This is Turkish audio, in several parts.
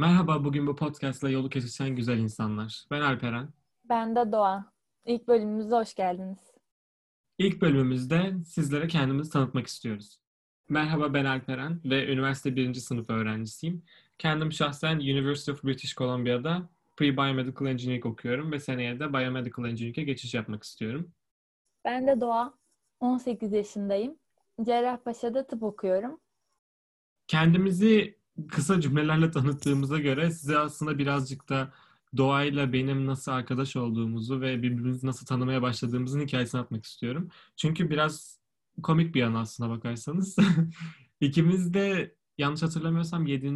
Merhaba, bugün bu podcastla yolu kesişen güzel insanlar. Ben Alperen. Ben de Doğa. İlk bölümümüze hoş geldiniz. İlk bölümümüzde sizlere kendimizi tanıtmak istiyoruz. Merhaba ben Alperen ve üniversite birinci sınıf öğrencisiyim. Kendim şahsen University of British Columbia'da Pre-Biomedical Engineering okuyorum ve seneye de Biomedical Engineering'e geçiş yapmak istiyorum. Ben de Doğa. 18 yaşındayım. Cerrahpaşa'da tıp okuyorum. Kendimizi kısa cümlelerle tanıttığımıza göre size aslında birazcık da doğayla benim nasıl arkadaş olduğumuzu ve birbirimizi nasıl tanımaya başladığımızın hikayesini atmak istiyorum. Çünkü biraz komik bir yana aslına bakarsanız. İkimiz de yanlış hatırlamıyorsam 7.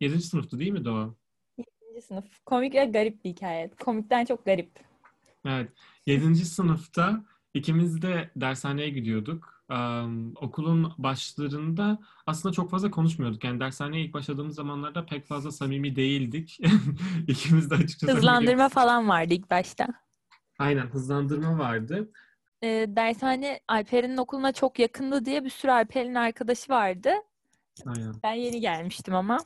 7. sınıftı değil mi Doğa? 7. sınıf. Komik ve garip bir hikaye. Komikten çok garip. Evet. 7. sınıfta ikimiz de dershaneye gidiyorduk. Um, okulun başlarında aslında çok fazla konuşmuyorduk. Yani dershaneye ilk başladığımız zamanlarda pek fazla samimi değildik. İkimiz de açıkçası... Hızlandırma falan vardı ilk başta. Aynen hızlandırma vardı. E, dershane Alper'in okuluna çok yakındı diye bir sürü Alper'in arkadaşı vardı. Aynen. Ben yeni gelmiştim ama.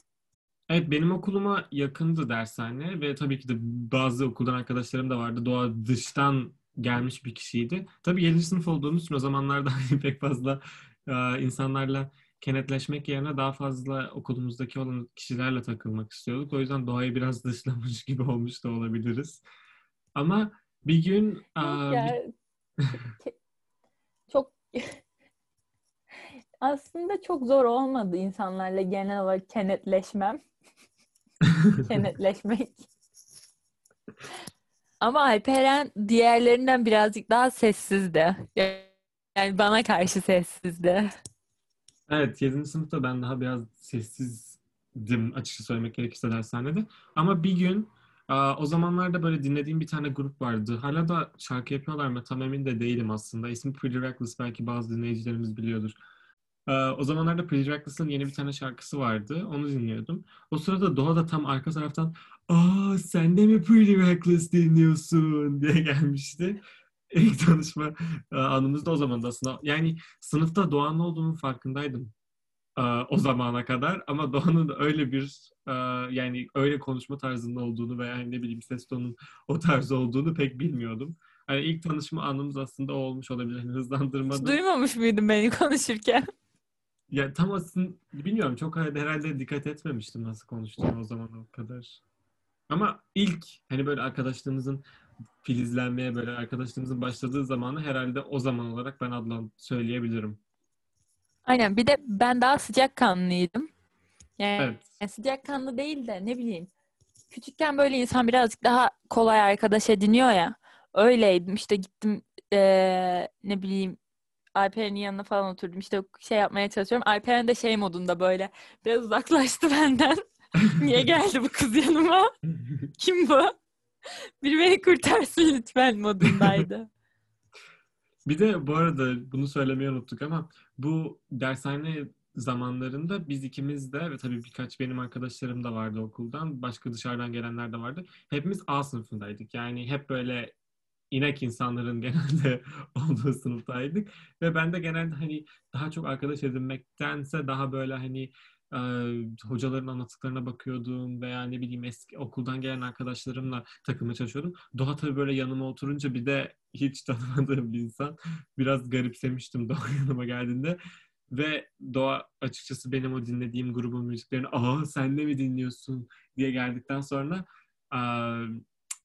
Evet benim okuluma yakındı dershane ve tabii ki de bazı okuldan arkadaşlarım da vardı. Doğa dıştan gelmiş bir kişiydi. Tabii 7. sınıf olduğumuz için o zamanlarda pek fazla e, insanlarla kenetleşmek yerine daha fazla okulumuzdaki olan kişilerle takılmak istiyorduk. O yüzden doğayı biraz dışlamış gibi olmuş da olabiliriz. Ama bir gün... Ya, bir... çok aslında çok zor olmadı insanlarla genel olarak kenetleşmem. Kenetleşmek. Ama Alperen diğerlerinden birazcık daha sessizdi. Yani bana karşı sessizdi. Evet, 7. sınıfta ben daha biraz sessizdim açıkça söylemek gerekirse dershanede. Ama bir gün o zamanlarda böyle dinlediğim bir tane grup vardı. Hala da şarkı yapıyorlar mı tam emin de değilim aslında. İsmi Pretty Reckless belki bazı dinleyicilerimiz biliyordur. O zamanlarda Pretty Reckless'ın yeni bir tane şarkısı vardı. Onu dinliyordum. O sırada Doğa da tam arka taraftan ''Aa sen de mi Pretty Reckless dinliyorsun?'' diye gelmişti. İlk tanışma anımız da o zaman da aslında. Yani sınıfta Doğan'ın olduğunun farkındaydım o zamana kadar. Ama Doğan'ın öyle bir yani öyle konuşma tarzında olduğunu veya ne bileyim ses tonunun o tarz olduğunu pek bilmiyordum. Yani ilk tanışma anımız aslında o olmuş olabilir. Hızlandırmada. Hiç duymamış mıydın beni konuşurken? Ya tam aslında bilmiyorum çok herhalde dikkat etmemiştim nasıl konuştuğunu o zaman o kadar. Ama ilk hani böyle arkadaşlığımızın filizlenmeye böyle arkadaşlığımızın başladığı zamanı herhalde o zaman olarak ben adlan söyleyebilirim. Aynen bir de ben daha sıcak kanlıydım. Yani, evet. yani sıcak kanlı değil de ne bileyim. Küçükken böyle insan birazcık daha kolay arkadaş ediniyor ya. Öyleydim işte gittim ee, ne bileyim Alperen'in yanına falan oturdum. İşte şey yapmaya çalışıyorum. Alperen de şey modunda böyle biraz uzaklaştı benden. Niye geldi bu kız yanıma? Kim bu? Biri beni kurtarsın lütfen modundaydı. Bir de bu arada bunu söylemeyi unuttuk ama bu dershane zamanlarında biz ikimiz de ve tabii birkaç benim arkadaşlarım da vardı okuldan. Başka dışarıdan gelenler de vardı. Hepimiz A sınıfındaydık. Yani hep böyle inek insanların genelde olduğu sınıftaydık. Ve ben de genelde hani daha çok arkadaş edinmektense daha böyle hani e, hocaların anlattıklarına bakıyordum veya ne bileyim eski okuldan gelen arkadaşlarımla takılmaya çalışıyordum. Doğa tabii böyle yanıma oturunca bir de hiç tanımadığım bir insan. Biraz garipsemiştim Doğa yanıma geldiğinde. Ve Doğa açıkçası benim o dinlediğim grubun müziklerini ''Aa sen de mi dinliyorsun?'' diye geldikten sonra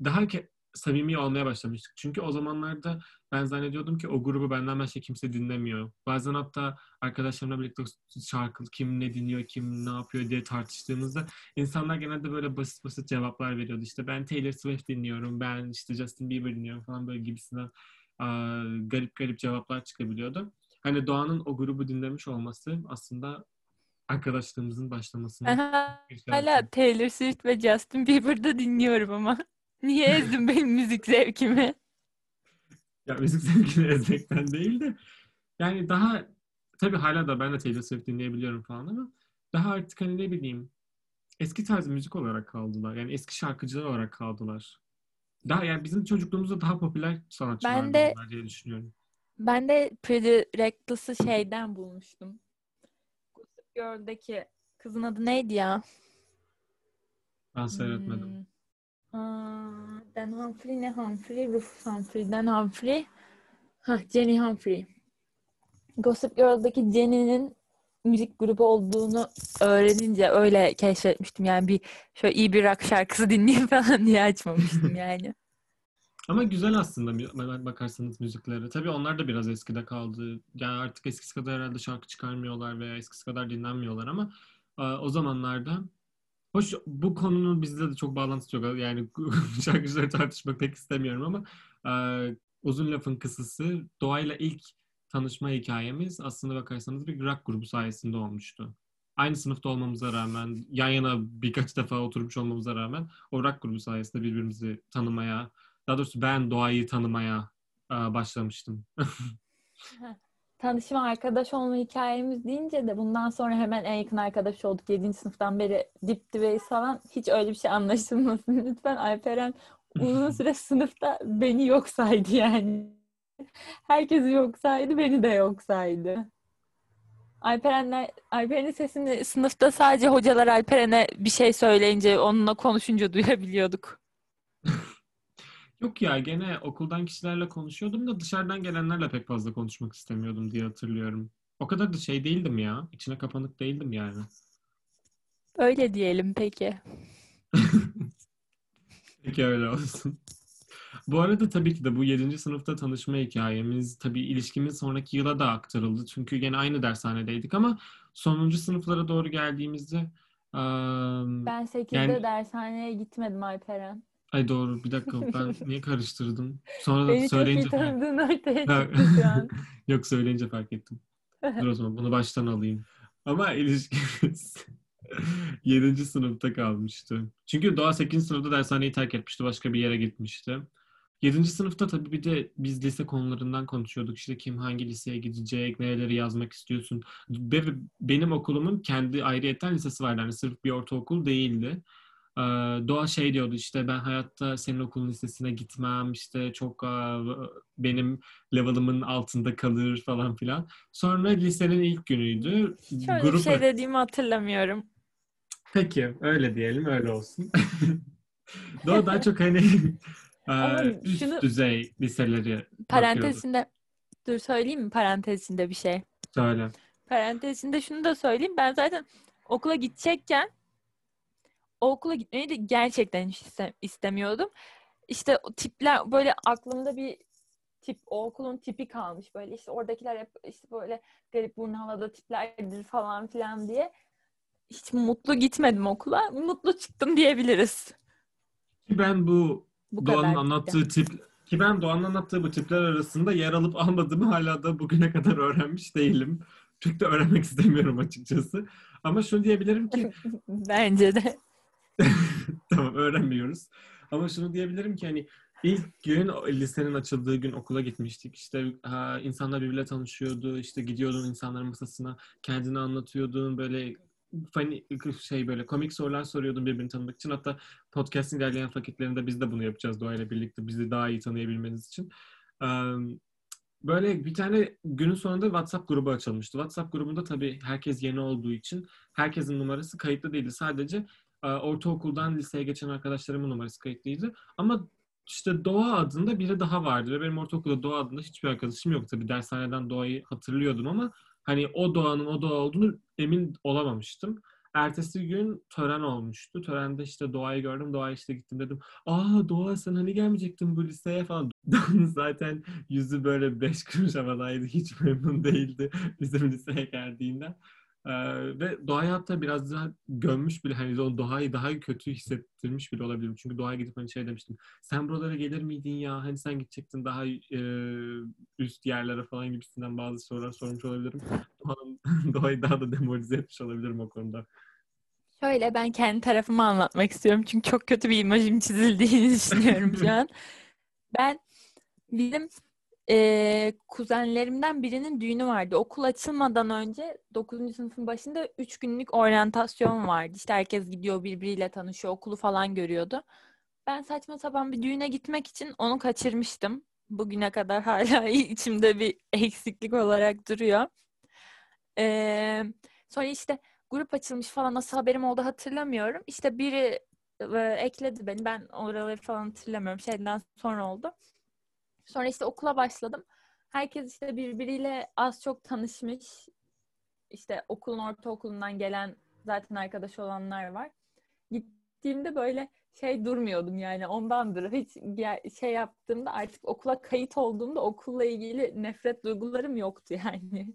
daha samimi olmaya başlamıştık. Çünkü o zamanlarda ben zannediyordum ki o grubu benden başka kimse dinlemiyor. Bazen hatta arkadaşlarımla birlikte şarkı kim ne dinliyor, kim ne yapıyor diye tartıştığımızda insanlar genelde böyle basit basit cevaplar veriyordu. İşte ben Taylor Swift dinliyorum, ben işte Justin Bieber dinliyorum falan böyle gibisinden garip garip cevaplar çıkabiliyordu. Hani Doğan'ın o grubu dinlemiş olması aslında arkadaşlığımızın başlamasını. Hala Taylor Swift ve Justin Bieber'da dinliyorum ama. Niye ezdin benim müzik zevkimi? Ya müzik zevkini ezmekten değil de yani daha tabii hala da ben de Taylor Swift dinleyebiliyorum falan ama daha artık hani ne bileyim eski tarz müzik olarak kaldılar. Yani eski şarkıcılar olarak kaldılar. Daha yani bizim çocukluğumuzda daha popüler sanatçılar ben de, diye düşünüyorum. Ben de Pretty Reckless'ı şeyden bulmuştum. Gossip Girl'deki kızın adı neydi ya? Ben seyretmedim. Hmm. Dan Humphrey ne Humphrey? Rufus Humphrey. Dan Humphrey. Hah, Jenny Humphrey. Gossip Girl'daki Jenny'nin müzik grubu olduğunu öğrenince öyle keşfetmiştim. Yani bir şöyle iyi bir rock şarkısı dinleyeyim falan diye açmamıştım yani. Ama güzel aslında bakarsanız müzikleri. Tabii onlar da biraz eskide kaldı. Yani artık eskisi kadar herhalde şarkı çıkarmıyorlar veya eskisi kadar dinlenmiyorlar ama e, o zamanlarda hoş bu konunun bizde de çok bağlantısı yok. Yani şarkıcıları tartışmak pek istemiyorum ama e, uzun lafın kısası doğayla ilk tanışma hikayemiz aslında bakarsanız bir rock grubu sayesinde olmuştu. Aynı sınıfta olmamıza rağmen, yan yana birkaç defa oturmuş olmamıza rağmen o rock grubu sayesinde birbirimizi tanımaya, daha doğrusu ben doğayı tanımaya e, başlamıştım. Tanışma arkadaş olma hikayemiz deyince de bundan sonra hemen en yakın arkadaş olduk. 7. sınıftan beri dip dibeyiz falan. Hiç öyle bir şey anlaşılmasın. Lütfen Alperen uzun süre sınıfta beni yok saydı yani. Herkesi yok saydı, beni de yok saydı. Alperenler, Alperen'in sesini sınıfta sadece hocalar Alperen'e bir şey söyleyince, onunla konuşunca duyabiliyorduk. Yok ya gene okuldan kişilerle konuşuyordum da dışarıdan gelenlerle pek fazla konuşmak istemiyordum diye hatırlıyorum. O kadar da şey değildim ya. İçine kapanık değildim yani. Öyle diyelim peki. Peki öyle olsun. Bu arada tabii ki de bu 7. sınıfta tanışma hikayemiz, tabii ilişkimiz sonraki yıla da aktarıldı. Çünkü gene aynı dershanedeydik ama sonuncu sınıflara doğru geldiğimizde um, Ben 8'de yani- dershaneye gitmedim Alperen. Ay doğru bir dakika ben niye karıştırdım? Sonra da Beni çok iyi söyleyince tanıdığın ortaya çıktı şu an. Yok söyleyince fark ettim. Dur o zaman bunu baştan alayım. Ama ilişkimiz 7. sınıfta kalmıştı. Çünkü Doğa 8. sınıfta dershaneyi terk etmişti. Başka bir yere gitmişti. 7. sınıfta tabii bir de biz lise konularından konuşuyorduk. İşte kim hangi liseye gidecek, nereleri yazmak istiyorsun. Benim okulumun kendi ayrıyetten lisesi vardı. Yani sırf bir ortaokul değildi. Doğa şey diyordu işte ben hayatta senin okulun lisesine gitmem işte çok benim level'ımın altında kalır falan filan. Sonra lisenin ilk günüydü. Şöyle bir Grup- şey dediğimi hatırlamıyorum. Peki öyle diyelim öyle olsun. Doğa daha çok hani üst şunu- düzey liseleri bakıyordu. Parantezinde dur söyleyeyim mi parantezinde bir şey? Söyle. Parantezinde şunu da söyleyeyim. Ben zaten okula gidecekken o okula gitmeyi de gerçekten hiç istemiyordum. İşte o tipler böyle aklımda bir tip o okulun tipi kalmış böyle işte oradakiler hep işte böyle garip burnu havada tiplerdir falan filan diye hiç mutlu gitmedim okula. Mutlu çıktım diyebiliriz. Ki ben bu Bu Doğan'ın anlattığı tip ki ben Doğan'ın anlattığı bu tipler arasında yer alıp almadığımı hala da bugüne kadar öğrenmiş değilim. Çok da öğrenmek istemiyorum açıkçası. Ama şunu diyebilirim ki Bence de. tamam öğrenmiyoruz. Ama şunu diyebilirim ki hani ilk gün lisenin açıldığı gün okula gitmiştik. İşte ha, insanlar birbirle tanışıyordu. İşte gidiyordun insanların masasına kendini anlatıyordun. Böyle funny şey böyle komik sorular soruyordun birbirini tanımak için. Hatta podcast'in ilerleyen vakitlerinde biz de bunu yapacağız doğayla birlikte. Bizi daha iyi tanıyabilmeniz için. Eee, Böyle bir tane günün sonunda WhatsApp grubu açılmıştı. WhatsApp grubunda tabii herkes yeni olduğu için herkesin numarası kayıtlı değildi. Sadece ortaokuldan liseye geçen arkadaşlarımın numarası kayıtlıydı. Ama işte Doğa adında biri daha vardı ve benim ortaokulda Doğa adında hiçbir arkadaşım yoktu. Tabii dershaneden Doğa'yı hatırlıyordum ama hani o Doğa'nın o Doğa olduğunu emin olamamıştım. Ertesi gün tören olmuştu. Törende işte Doğa'yı gördüm. Doğa'ya işte gittim dedim. Aa Doğa sen hani gelmeyecektin bu liseye falan. Zaten yüzü böyle beş kuruş havadaydı. Hiç memnun değildi bizim liseye geldiğinden. Ee, ve Doğa'yı hatta biraz daha gömmüş bile hani o Doğa'yı daha kötü hissettirmiş bile olabilirim. Çünkü Doğa'ya gidip hani şey demiştim. Sen buralara gelir miydin ya? Hani sen gidecektin daha e, üst yerlere falan gibisinden bazı sorular sormuş olabilirim. Doğa'yı daha da demoralize etmiş olabilirim o konuda. Şöyle ben kendi tarafımı anlatmak istiyorum. Çünkü çok kötü bir imajım çizildiğini düşünüyorum şu an. Ben bizim eee, kuzenlerimden birinin düğünü vardı. Okul açılmadan önce 9. sınıfın başında 3 günlük oryantasyon vardı. İşte herkes gidiyor birbiriyle tanışıyor, okulu falan görüyordu. Ben saçma sapan bir düğüne gitmek için onu kaçırmıştım. Bugüne kadar hala içimde bir eksiklik olarak duruyor. Eee, sonra işte grup açılmış falan nasıl haberim oldu hatırlamıyorum. İşte biri e, ekledi beni. Ben oraları falan hatırlamıyorum. Şeyden sonra oldu. Sonra işte okula başladım. Herkes işte birbiriyle az çok tanışmış. İşte okulun ortaokulundan gelen zaten arkadaş olanlar var. Gittiğimde böyle şey durmuyordum yani ondandır. Hiç şey yaptığımda artık okula kayıt olduğumda okulla ilgili nefret duygularım yoktu yani.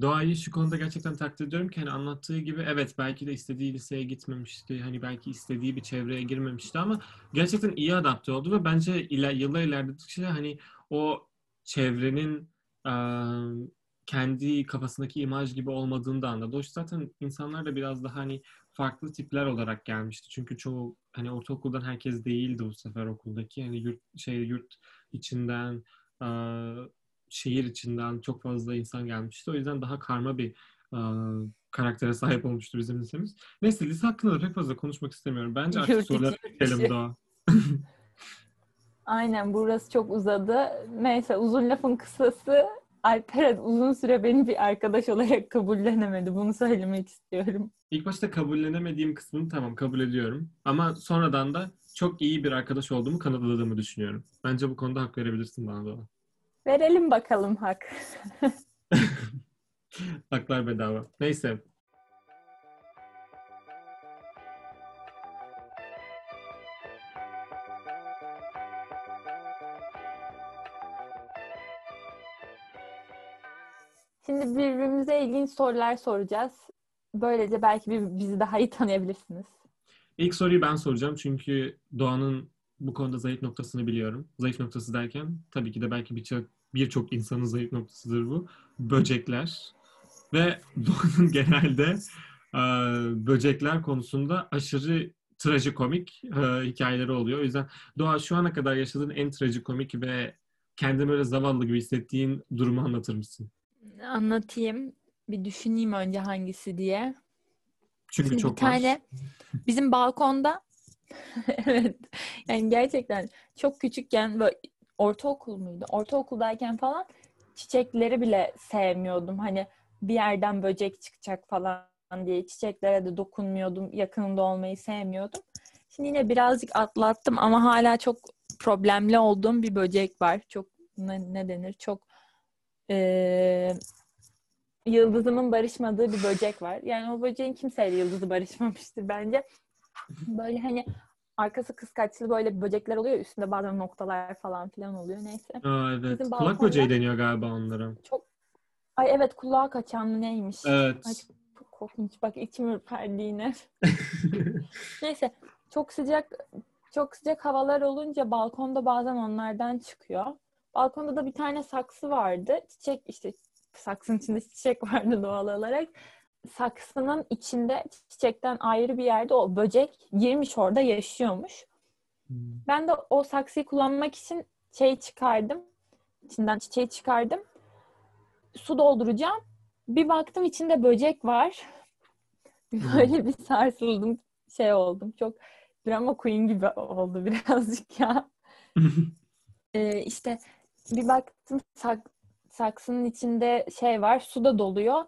Doğayı şu konuda gerçekten takdir ediyorum ki hani anlattığı gibi evet belki de istediği liseye gitmemişti. Hani belki istediği bir çevreye girmemişti ama gerçekten iyi adapte oldu ve bence iler, yıllar ilerledikçe hani o çevrenin ıı, kendi kafasındaki imaj gibi olmadığını da anladı. O zaten insanlar da biraz daha hani farklı tipler olarak gelmişti. Çünkü çoğu hani ortaokuldan herkes değildi bu sefer okuldaki. Yani yurt şey yurt içinden ıı, şehir içinden çok fazla insan gelmişti. O yüzden daha karma bir ıı, karaktere sahip olmuştu bizim lisemiz. Neyse lise hakkında da pek fazla konuşmak istemiyorum. Bence artık sorulara geçelim daha. Aynen burası çok uzadı. Neyse uzun lafın kısası Alperen uzun süre beni bir arkadaş olarak kabullenemedi. Bunu söylemek istiyorum. İlk başta kabullenemediğim kısmını tamam kabul ediyorum. Ama sonradan da çok iyi bir arkadaş olduğumu kanıtladığımı düşünüyorum. Bence bu konuda hak verebilirsin bana da. Verelim bakalım hak. Haklar bedava. Neyse. Şimdi birbirimize ilginç sorular soracağız. Böylece belki bir, bizi daha iyi tanıyabilirsiniz. İlk soruyu ben soracağım çünkü Doğan'ın bu konuda zayıf noktasını biliyorum. Zayıf noktası derken tabii ki de belki birçok birçok insanın zayıf noktasıdır bu. Böcekler. Ve Doğan'ın genelde e, böcekler konusunda aşırı trajikomik e, hikayeleri oluyor. O yüzden Doğa şu ana kadar yaşadığın en trajikomik ve kendini böyle zavallı gibi hissettiğin durumu anlatır mısın? Anlatayım. Bir düşüneyim önce hangisi diye. Çünkü Şimdi çok bir tane var. bizim balkonda evet yani gerçekten çok küçükken böyle ortaokul muydu? Ortaokuldayken falan çiçekleri bile sevmiyordum. Hani bir yerden böcek çıkacak falan diye çiçeklere de dokunmuyordum. Yakınında olmayı sevmiyordum. Şimdi yine birazcık atlattım ama hala çok problemli olduğum bir böcek var. Çok ne, ne denir? Çok eee yıldızımın barışmadığı bir böcek var. Yani o böceğin kimseyle yıldızı barışmamıştır bence. Böyle hani arkası kıskaçlı böyle böcekler oluyor. Üstünde bazen noktalar falan filan oluyor. Neyse. Aa, evet. Bizim Kulak böceği deniyor galiba onlara. Çok Ay evet kulağa kaçan neymiş? Evet. Ay çok korkunç. Bak içim ürperdi yine. Neyse çok sıcak çok sıcak havalar olunca balkonda bazen onlardan çıkıyor. Balkonda da bir tane saksı vardı. Çiçek işte saksının içinde çiçek vardı doğal olarak. Saksının içinde çiçekten ayrı bir yerde o böcek girmiş orada yaşıyormuş. Ben de o saksıyı kullanmak için şey çıkardım. İçinden çiçeği çıkardım. Su dolduracağım. Bir baktım içinde böcek var. Böyle bir sarsıldım. Şey oldum. Çok drama queen gibi oldu birazcık ya. Ee, işte bir baktım sak- saksının içinde şey var. Su da doluyor.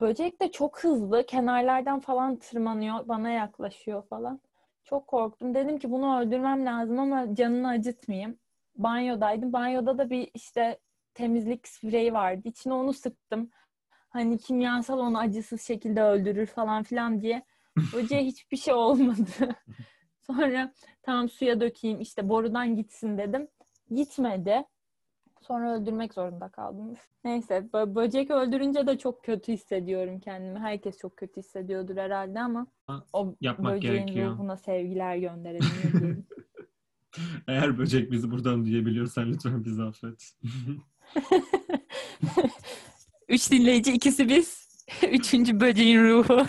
Böcek de çok hızlı. Kenarlardan falan tırmanıyor. Bana yaklaşıyor falan. Çok korktum. Dedim ki bunu öldürmem lazım ama canını acıtmayayım. Banyodaydım. Banyoda da bir işte temizlik spreyi vardı. İçine onu sıktım. Hani kimyasal onu acısız şekilde öldürür falan filan diye. Böceğe hiçbir şey olmadı. Sonra tamam suya dökeyim işte borudan gitsin dedim. Gitmedi. Sonra öldürmek zorunda kaldım. Neyse bö- böcek öldürünce de çok kötü hissediyorum kendimi. Herkes çok kötü hissediyordur herhalde ama o Yapmak böceğin gerekiyor. ruhuna sevgiler gönderelim. Eğer böcek bizi buradan duyabiliyorsan lütfen bizi affet. Üç dinleyici ikisi biz. Üçüncü böceğin ruhu.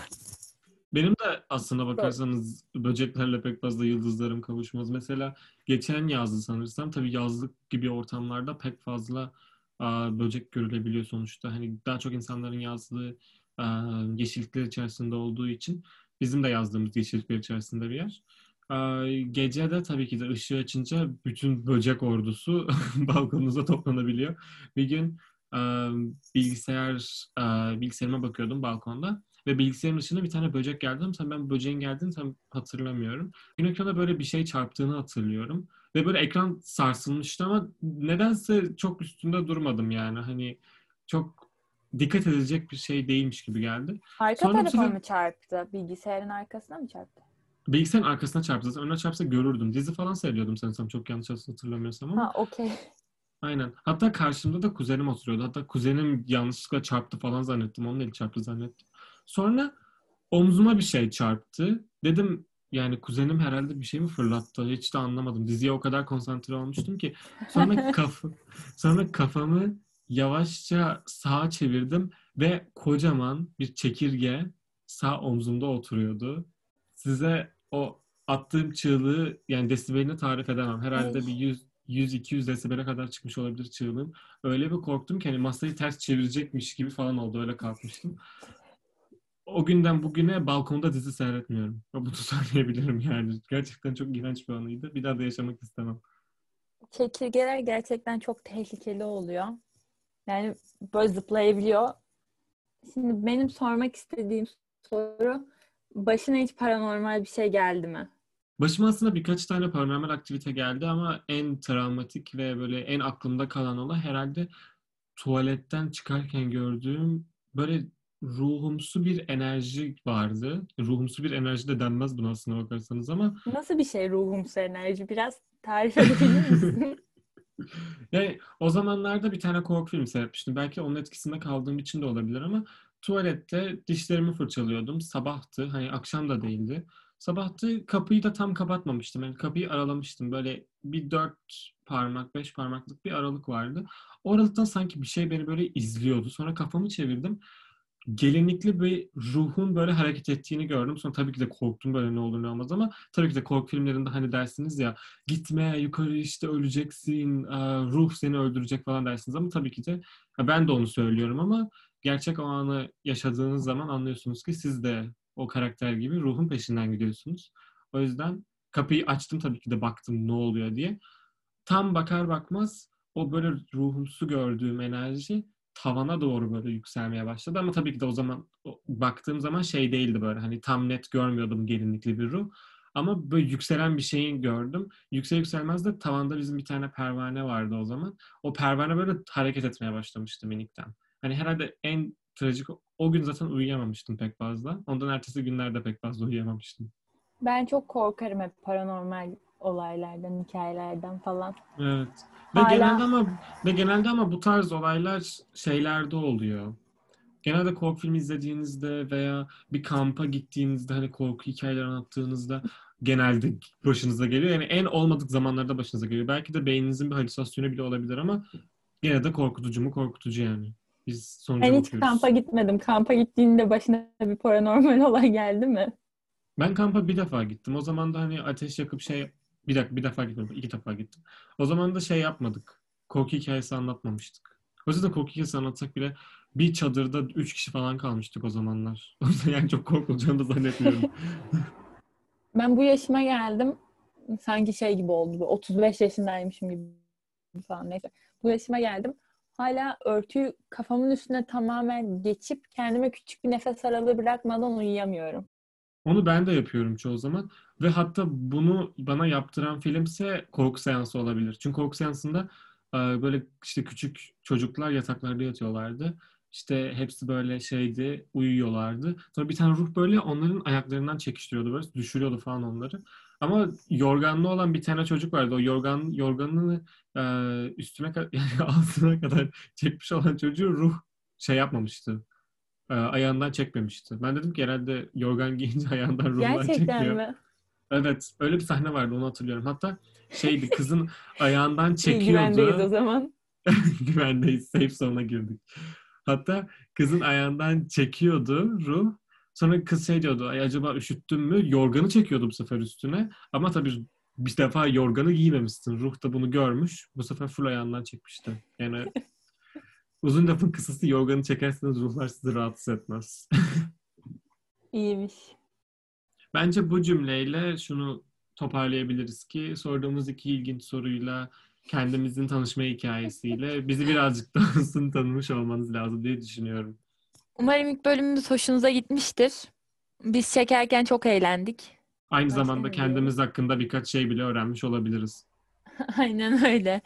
Benim de aslına bakarsanız böceklerle pek fazla yıldızlarım kavuşmaz. Mesela geçen yazdı sanırsam tabii yazlık gibi ortamlarda pek fazla aa, böcek görülebiliyor sonuçta. Hani daha çok insanların yazdığı aa, yeşillikler içerisinde olduğu için bizim de yazdığımız yeşillikler içerisinde bir yer. Aa, Gece de tabii ki de ışığı açınca bütün böcek ordusu balkonunuza toplanabiliyor. Bir gün aa, bilgisayar aa, bilgisayarıma bakıyordum balkonda. Ve bilgisayarın ışığına bir tane böcek geldi ama ben böceğin geldiğini tam hatırlamıyorum. Ekrana böyle bir şey çarptığını hatırlıyorum. Ve böyle ekran sarsılmıştı ama nedense çok üstünde durmadım yani. Hani çok dikkat edilecek bir şey değilmiş gibi geldi. Arka Sonra tarafa mı çarptı? Bilgisayarın arkasına mı çarptı? Bilgisayarın arkasına çarptı. Zaten önüne çarpsa görürdüm. Dizi falan seyrediyordum sanırsam çok yanlış hatırlamıyorsam ama. Ha okey. Aynen. Hatta karşımda da kuzenim oturuyordu. Hatta kuzenim yanlışlıkla çarptı falan zannettim. Onun eli çarptı zannettim. Sonra omzuma bir şey çarptı. Dedim yani kuzenim herhalde bir şey mi fırlattı? Hiç de anlamadım. Diziye o kadar konsantre olmuştum ki. Sonra kaf sonra kafamı yavaşça sağa çevirdim ve kocaman bir çekirge sağ omzumda oturuyordu. Size o attığım çığlığı yani desibelini tarif edemem. Herhalde bir 100 100-200 desibele kadar çıkmış olabilir çığlığım. Öyle bir korktum ki hani masayı ters çevirecekmiş gibi falan oldu. Öyle kalkmıştım. O günden bugüne balkonda dizi seyretmiyorum. Bunu söyleyebilirim yani. Gerçekten çok iğrenç bir anıydı. Bir daha da yaşamak istemem. Çekirgeler gerçekten çok tehlikeli oluyor. Yani böyle zıplayabiliyor. Şimdi benim sormak istediğim soru başına hiç paranormal bir şey geldi mi? Başıma aslında birkaç tane paranormal aktivite geldi ama en travmatik ve böyle en aklımda kalan olay herhalde tuvaletten çıkarken gördüğüm böyle ruhumsu bir enerji vardı. Ruhumsu bir enerji de denmez buna aslına bakarsanız ama Nasıl bir şey ruhumsu enerji? Biraz tarif edebilir misin? Yani o zamanlarda bir tane korku filmi seyretmiştim. Belki onun etkisinde kaldığım için de olabilir ama tuvalette dişlerimi fırçalıyordum. Sabahtı. Hani akşam da değildi. Sabahtı kapıyı da tam kapatmamıştım. Yani kapıyı aralamıştım. Böyle bir dört parmak, beş parmaklık bir aralık vardı. O aralıktan sanki bir şey beni böyle izliyordu. Sonra kafamı çevirdim. Gelinlikli bir ruhun böyle hareket ettiğini gördüm. Sonra tabii ki de korktum böyle ne olur ne olmaz ama tabii ki de korku filmlerinde hani dersiniz ya gitme yukarı işte öleceksin ruh seni öldürecek falan dersiniz ama tabii ki de ben de onu söylüyorum ama gerçek o anı yaşadığınız zaman anlıyorsunuz ki siz de o karakter gibi ruhun peşinden gidiyorsunuz. O yüzden kapıyı açtım tabii ki de baktım ne oluyor diye. Tam bakar bakmaz o böyle ruhumsu gördüğüm enerji tavana doğru böyle yükselmeye başladı ama tabii ki de o zaman baktığım zaman şey değildi böyle hani tam net görmüyordum gelinlikli bir ruh. Ama böyle yükselen bir şeyin gördüm. Yüksel yükselmez de tavanda bizim bir tane pervane vardı o zaman. O pervane böyle hareket etmeye başlamıştı minikten. Hani herhalde en trajik o gün zaten uyuyamamıştım pek fazla. Ondan ertesi günlerde pek fazla uyuyamamıştım. Ben çok korkarım hep paranormal olaylardan, hikayelerden falan. Evet. Ve Hala- genelde ama ve genelde ama bu tarz olaylar şeylerde oluyor. Genelde korku filmi izlediğinizde veya bir kampa gittiğinizde hani korku hikayeleri anlattığınızda genelde başınıza geliyor. Yani en olmadık zamanlarda başınıza geliyor. Belki de beyninizin bir halüsinasyonu bile olabilir ama gene de korkutucu mu korkutucu yani. Biz sonuca Ben hiç bakıyoruz. kampa gitmedim. Kampa gittiğinde başına bir paranormal olay geldi mi? Ben kampa bir defa gittim. O zaman da hani ateş yakıp şey bir dakika bir defa gitmedim. iki defa gittim. O zaman da şey yapmadık. Korku hikayesi anlatmamıştık. O yüzden korku hikayesi anlatsak bile bir çadırda üç kişi falan kalmıştık o zamanlar. O yüzden yani çok korkulacağını da zannetmiyorum. Ben bu yaşıma geldim. Sanki şey gibi oldu. bu 35 yaşındaymışım gibi falan neyse. Bu yaşıma geldim. Hala örtüyü kafamın üstüne tamamen geçip kendime küçük bir nefes aralığı bırakmadan uyuyamıyorum. Onu ben de yapıyorum çoğu zaman. Ve hatta bunu bana yaptıran filmse korku seansı olabilir. Çünkü korku seansında e, böyle işte küçük çocuklar yataklarda yatıyorlardı. İşte hepsi böyle şeydi, uyuyorlardı. Sonra bir tane ruh böyle onların ayaklarından çekiştiriyordu böyle, düşürüyordu falan onları. Ama yorganlı olan bir tane çocuk vardı. O yorgan yorganını e, üstüne yani altına kadar çekmiş olan çocuğu ruh şey yapmamıştı. E, ayağından çekmemişti. Ben dedim ki herhalde yorgan giyince ayağından ruhlar Gerçekten çekiyor. mi? Evet, öyle bir sahne vardı onu hatırlıyorum. Hatta şeydi kızın ayağından çekiyordu. güvendeyiz o zaman. Güvendeyiz. Safe zone'a girdik. Hatta kızın ayağından çekiyordu ruh. Sonra kız şey diyordu. Ay acaba üşüttün mü? Yorganı çekiyordu bu sefer üstüne. Ama tabii bir defa yorganı giymemişsin. Ruh da bunu görmüş. Bu sefer full ayağından çekmişti. Yani uzun lafın kısası yorganı çekerseniz ruhlar sizi rahatsız etmez. İyiymiş. Bence bu cümleyle şunu toparlayabiliriz ki sorduğumuz iki ilginç soruyla kendimizin tanışma hikayesiyle bizi birazcık daha tanımış olmanız lazım diye düşünüyorum. Umarım ilk bölümümüz hoşunuza gitmiştir. Biz çekerken çok eğlendik. Aynı Başka zamanda kendimiz hakkında birkaç şey bile öğrenmiş olabiliriz. Aynen öyle.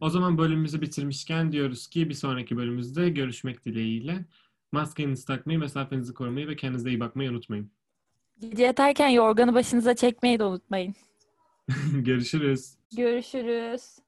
O zaman bölümümüzü bitirmişken diyoruz ki bir sonraki bölümümüzde görüşmek dileğiyle. Maskenizi takmayı, mesafenizi korumayı ve kendinize iyi bakmayı unutmayın. Gece yatarken yorganı başınıza çekmeyi de unutmayın. Görüşürüz. Görüşürüz.